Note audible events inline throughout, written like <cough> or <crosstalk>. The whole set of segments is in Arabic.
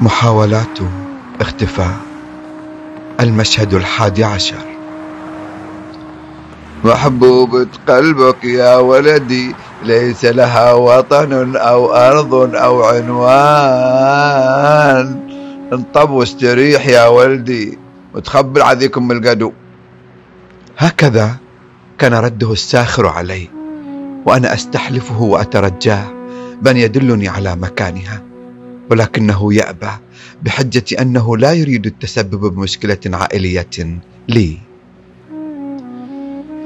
محاولات اختفاء. المشهد الحادي عشر. محبوبة قلبك يا ولدي ليس لها وطن أو أرض أو عنوان. انطب واستريح يا ولدي وتخبر عذيكم من القدو. هكذا كان رده الساخر علي وأنا أستحلفه وأترجاه بأن يدلني على مكانها. ولكنه يأبى بحجة أنه لا يريد التسبب بمشكلة عائلية لي.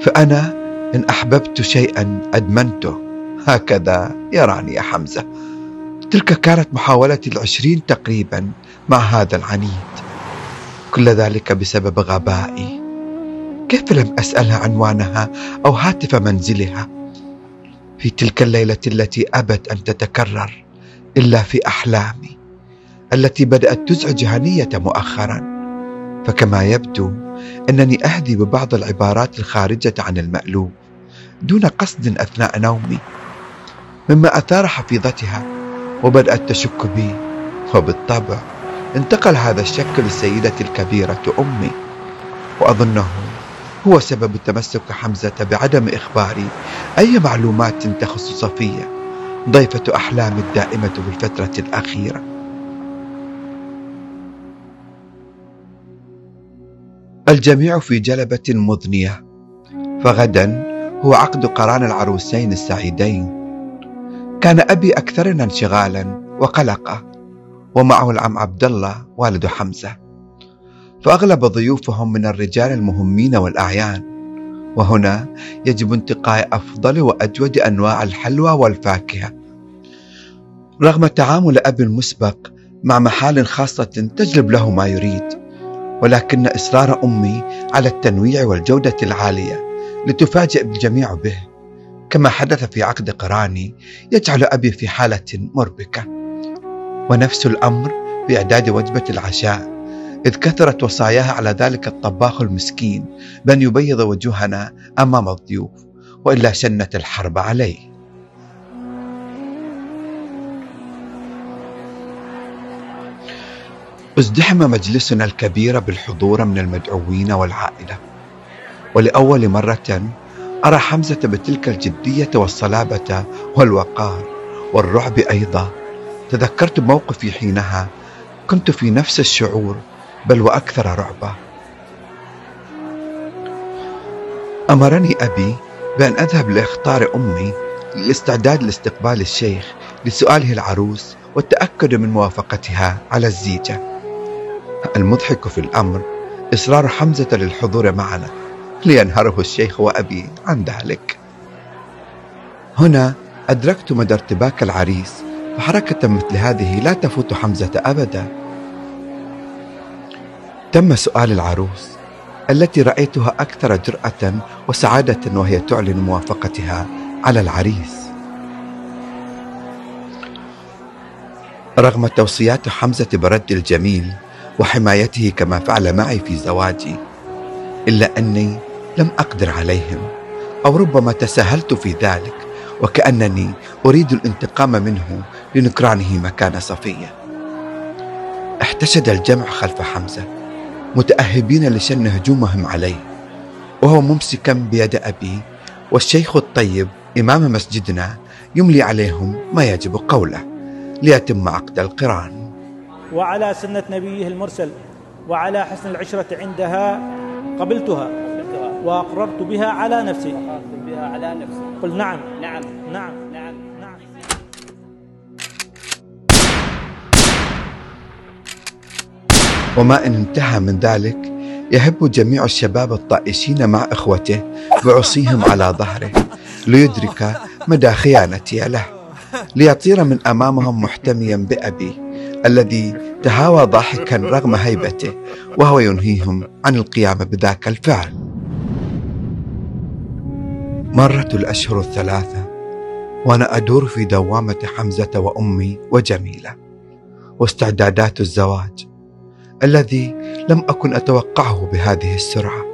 فأنا إن أحببت شيئا أدمنته. هكذا يراني يا حمزة. تلك كانت محاولتي العشرين تقريبا مع هذا العنيد. كل ذلك بسبب غبائي. كيف لم أسألها عنوانها أو هاتف منزلها؟ في تلك الليلة التي أبت أن تتكرر. إلا في أحلامي التي بدأت تزعج هنية مؤخرا. فكما يبدو أنني أهدي ببعض العبارات الخارجة عن المألوف دون قصد أثناء نومي مما أثار حفيظتها وبدأت تشك بي. وبالطبع انتقل هذا الشك للسيدة الكبيرة أمي وأظنه هو سبب تمسك حمزة بعدم إخباري أي معلومات تخص صفية ضيفة أحلامي الدائمة في الفترة الأخيرة. الجميع في جلبة مضنية فغدا هو عقد قران العروسين السعيدين. كان أبي أكثرنا انشغالا وقلقا ومعه العم عبد الله والد حمزة. فأغلب ضيوفهم من الرجال المهمين والأعيان. وهنا يجب انتقاء أفضل وأجود أنواع الحلوى والفاكهة. رغم تعامل أبي المسبق مع محال خاصة تجلب له ما يريد ولكن إصرار أمي على التنويع والجودة العالية لتفاجئ الجميع به كما حدث في عقد قراني يجعل أبي في حالة مربكة. ونفس الأمر بإعداد وجبة العشاء إذ كثرت وصاياها على ذلك الطباخ المسكين بأن يبيض وجوهنا أمام الضيوف وإلا شنت الحرب عليه. ازدحم مجلسنا الكبير بالحضور من المدعوين والعائلة. ولأول مرة أرى حمزة بتلك الجدية والصلابة والوقار والرعب أيضا. تذكرت موقفي حينها. كنت في نفس الشعور بل وأكثر رعبا أمرني أبي بأن أذهب لإخطار أمي للاستعداد لاستقبال الشيخ لسؤاله العروس والتأكد من موافقتها على الزيجة. المضحك في الأمر إصرار حمزة للحضور معنا لينهره الشيخ وأبي عن ذلك. هنا أدركت مدى ارتباك العريس فحركة مثل هذه لا تفوت حمزة أبدا. تم سؤال العروس التي رأيتها أكثر جرأة وسعادة وهي تعلن موافقتها على العريس. رغم توصيات حمزة برد الجميل وحمايته كما فعل معي في زواجي إلا أني لم أقدر عليهم أو ربما تساهلت في ذلك وكأنني أريد الانتقام منه لنكرانه مكان صفية. احتشد الجمع خلف حمزة متأهبين لشن هجومهم عليه وهو ممسكا بيد أبي والشيخ الطيب إمام مسجدنا يملي عليهم ما يجب قوله ليتم عقد القران. وعلى سنة نبيه المرسل وعلى حسن العشرة عندها قبلتها وأقررت بها على نفسي. بها على نفسي. قل نعم. نعم. نعم. نعم. نعم. وما إن انتهى من ذلك يهب جميع الشباب الطائشين مع إخوته بعصيهم على ظهره ليدرك مدى خيانتي له ليطير من أمامهم محتميا بأبي الذي تهاوى ضاحكا رغم هيبته وهو ينهيهم عن القيام بذاك الفعل. مرت الأشهر الثلاثة وأنا أدور في دوامة حمزة وأمي وجميلة واستعدادات الزواج الذي لم أكن أتوقعه بهذه السرعة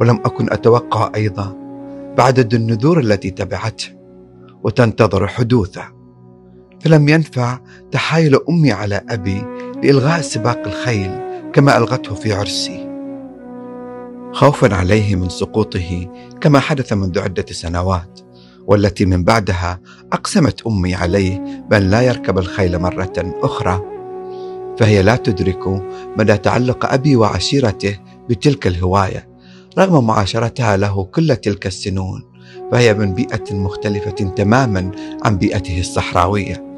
ولم أكن أتوقع أيضا بعدد النذور التي تبعته وتنتظر حدوثه. فلم ينفع تحايل أمي على أبي لإلغاء سباق الخيل كما ألغته في عرسي. خوفا عليه من سقوطه كما حدث منذ عدة سنوات والتي من بعدها أقسمت أمي عليه بأن لا يركب الخيل مرة أخرى. فهي لا تدرك مدى تعلق أبي وعشيرته بتلك الهواية رغم معاشرتها له كل تلك السنون فهي من بيئة مختلفة تماما عن بيئته الصحراوية.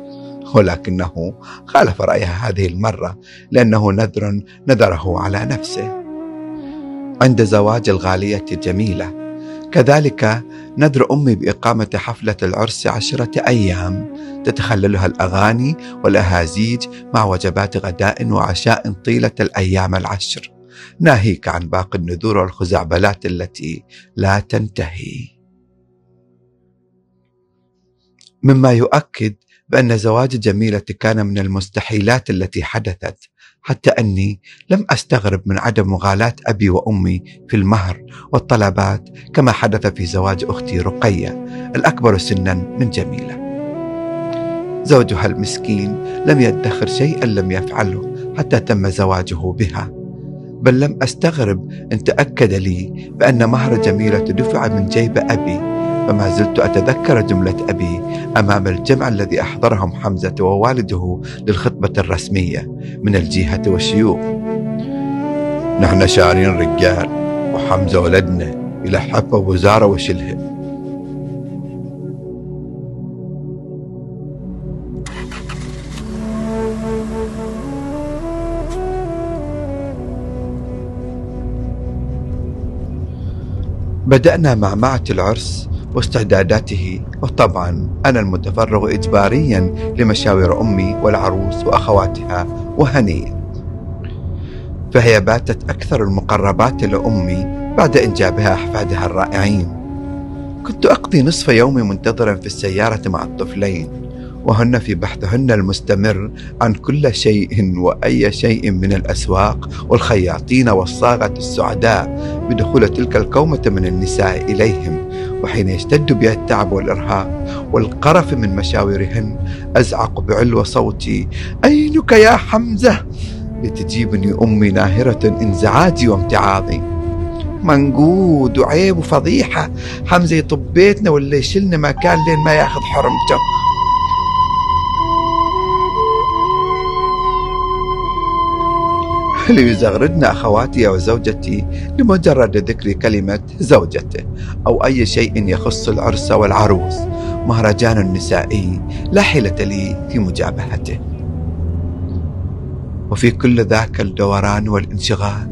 ولكنه خالف رأيها هذه المرة لأنه نذر نذره على نفسه. عند زواج الغالية جميلة كذلك نذر أمي بإقامة حفلة العرس عشرة أيام تتخللها الأغاني والأهازيج مع وجبات غداء وعشاء طيلة الأيام العشر ناهيك عن باقي النذور والخزعبلات التي لا تنتهي. مما يؤكد بأن زواج جميلة كان من المستحيلات التي حدثت حتى أني لم أستغرب من عدم مغالاة أبي وأمي في المهر والطلبات كما حدث في زواج أختي رقية الأكبر سنا من جميلة. زوجها المسكين لم يدخر شيئا لم يفعله حتى تم زواجه بها بل لم أستغرب إن تأكد لي بأن مهر جميلة دفع من جيب أبي فما زلت أتذكر جملة أبي أمام الجمع الذي أحضرهم حمزة ووالده للخطبة الرسمية من الجهة والشيوخ. نحن شارين رجال وحمزة ولدنا إلى حفة وزارة وشلها بدأنا مع معة العرس واستعداداته. وطبعا أنا المتفرغ إجباريا لمشاوير أمي والعروس وأخواتها وهنية فهي باتت أكثر المقربات لأمي بعد إنجابها أحفادها الرائعين. كنت أقضي نصف يومي منتظرا في السيارة مع الطفلين وهن في بحثهن المستمر عن كل شيء وأي شيء من الأسواق والخياطين والصاغة السعداء بدخول تلك الكومة من النساء إليهم وحين يشتد بها التعب والإرهاق والقرف من مشاورهن أزعق بعلو صوتي أينك يا حمزة؟ لتجيبني أمي ناهرة انزعاجي وامتعاضي. منقود وعيب وفضيحة حمزة يطب بيتنا ولا يشلنا مكان لين ما ياخذ حرمته. <laughs> ليزغردن أخواتي وزوجتي لمجرد ذكر كلمة زوجته أو أي شيء يخص العرس والعروس. مهرجان نسائي لا حيلة لي في مجابهته. وفي كل ذاك الدوران والانشغال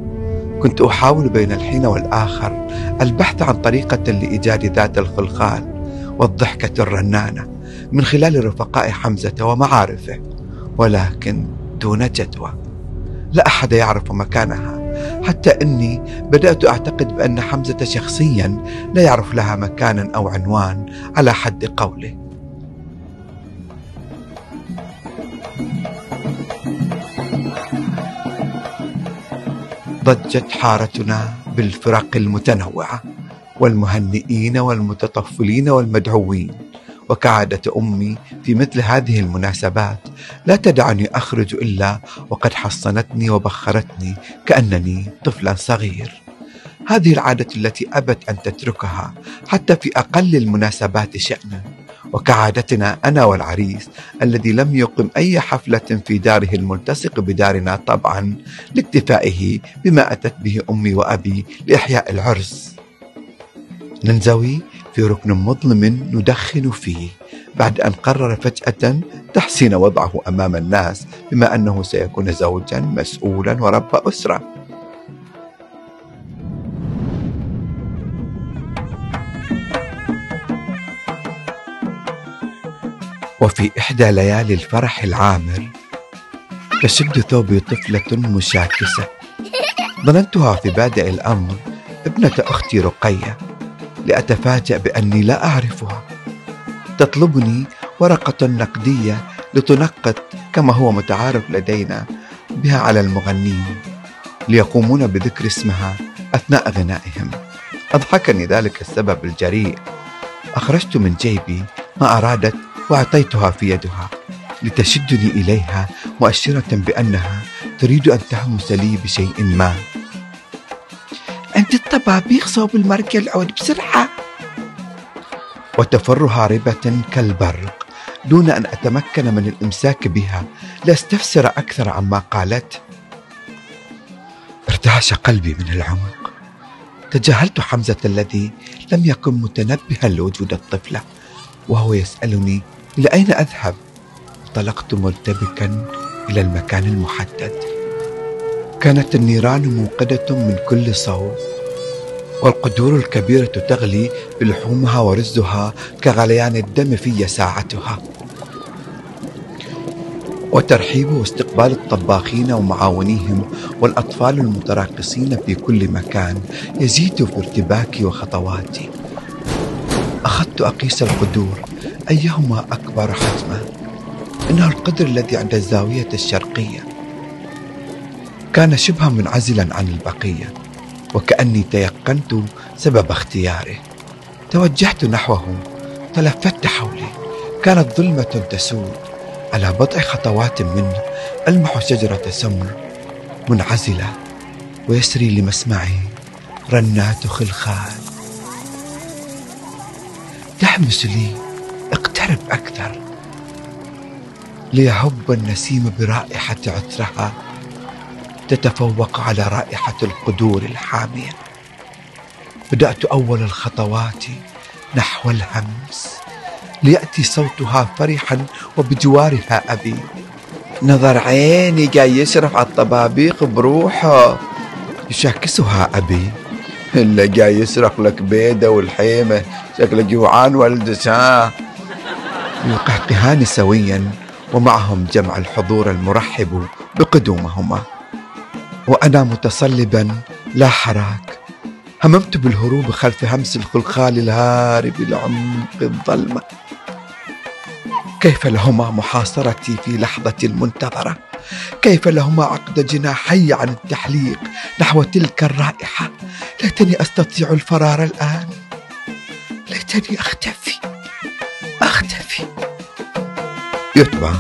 كنت أحاول بين الحين والآخر البحث عن طريقة لإيجاد ذات الخلخال والضحكة الرنانة من خلال رفقاء حمزة ومعارفه ولكن دون جدوى. لا أحد يعرف مكانها. حتى إني بدأت أعتقد بأن حمزة شخصيا لا يعرف لها مكانا أو عنوان على حد قوله. ضجت حارتنا بالفرق المتنوعة والمهنئين والمتطفلين والمدعوين. وكعادة أمي في مثل هذه المناسبات. لا تدعني أخرج إلا وقد حصنتني وبخرتني كأنني طفلا صغير. هذه العادة التي أبت أن تتركها حتى في أقل المناسبات شأنا وكعادتنا أنا والعريس الذي لم يقم أي حفلة في داره الملتصق بدارنا طبعا لاكتفائه بما أتت به أمي وأبي لإحياء العرس. ننزوي في ركن مظلم ندخن فيه بعد أن قرر فجأة تحسين وضعه أمام الناس بما أنه سيكون زوجا مسؤولا ورب أسرة. وفي إحدى ليالي الفرح العامر تشد ثوبي طفلة مشاكسة. ظننتها في بادئ الأمر ابنة أختي رقية. لأتفاجأ بأني لا أعرفها. تطلبني ورقة نقدية لتنقط كما هو متعارف لدينا بها على المغنين ليقومون بذكر اسمها أثناء غنائهم. أضحكني ذلك السبب الجريء. أخرجت من جيبي ما أرادت وأعطيتها في يدها لتشدني إليها مؤشرة بأنها تريد أن تهمس لي بشيء ما. أنت الطبابيخ صوب المركة العود بسرعة. وتفر هاربة كالبرق دون أن أتمكن من الإمساك بها. لاستفسر أكثر عما قالت. ارتعش قلبي من العمق. تجاهلت حمزة الذي لم يكن متنبها لوجود الطفلة وهو يسألني إلى أين أذهب؟ انطلقت مرتبكا إلى المكان المحدد. كانت النيران موقدة من كل صوب. والقدور الكبيرة تغلي بلحومها ورزها كغليان الدم في ساعتها وترحيب واستقبال الطباخين ومعاونيهم والأطفال المتراقصين في كل مكان يزيد بارتباكي وخطواتي. أخذت أقيس القدور أيهما أكبر حجما إنه القدر الذي عند الزاوية الشرقية. كان شبه منعزلا عن البقية. وكأني تيقنت سبب اختياره. توجهت نحوه تلفت حولي. كانت ظلمة تسود على بضع خطوات منه ألمح شجرة سمر منعزلة ويسري لمسمعي رنات خلخال. تحمس لي اقترب أكثر. ليهب النسيم برائحة عطرها تتفوق على رائحة القدور الحامية. بدأت أول الخطوات نحو الهمس ليأتي صوتها فرحا وبجوارها أبي. نظر عيني جاي يشرف على الطبابيق بروحه. يشاكسها أبي. إلا جاي يسرق لك بيدة والحيمة شكلك جوعان ولدك ها يقهقهان سويا ومعهم جمع الحضور المرحب بقدومهما. وأنا متصلبا لا حراك. هممت بالهروب خلف همس الخلخال الهارب لعمق الظلمة. كيف لهما محاصرتي في لحظة المنتظرة؟ كيف لهما عقد جناحي عن التحليق نحو تلك الرائحة؟ ليتني أستطيع الفرار الآن. ليتني أختفي. أختفي. يتبع.